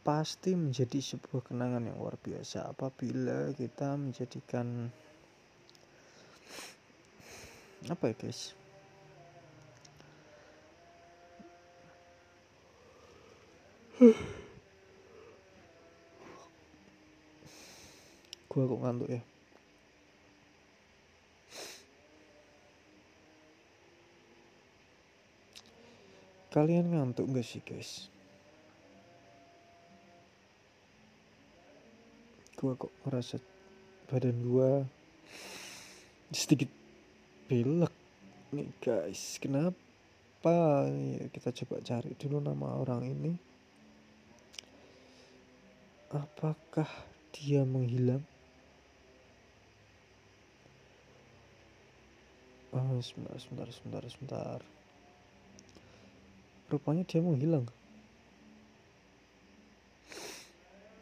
pasti menjadi sebuah kenangan yang luar biasa. Apabila kita menjadikan apa ya guys? Gua kok ngantuk ya? Kalian ngantuk gak sih guys gua kok merasa badan gua sedikit belak nih guys kenapa? Ya kita coba cari dulu nama orang ini. Apakah dia menghilang? Oh sebentar sebentar sebentar sebentar. Rupanya dia menghilang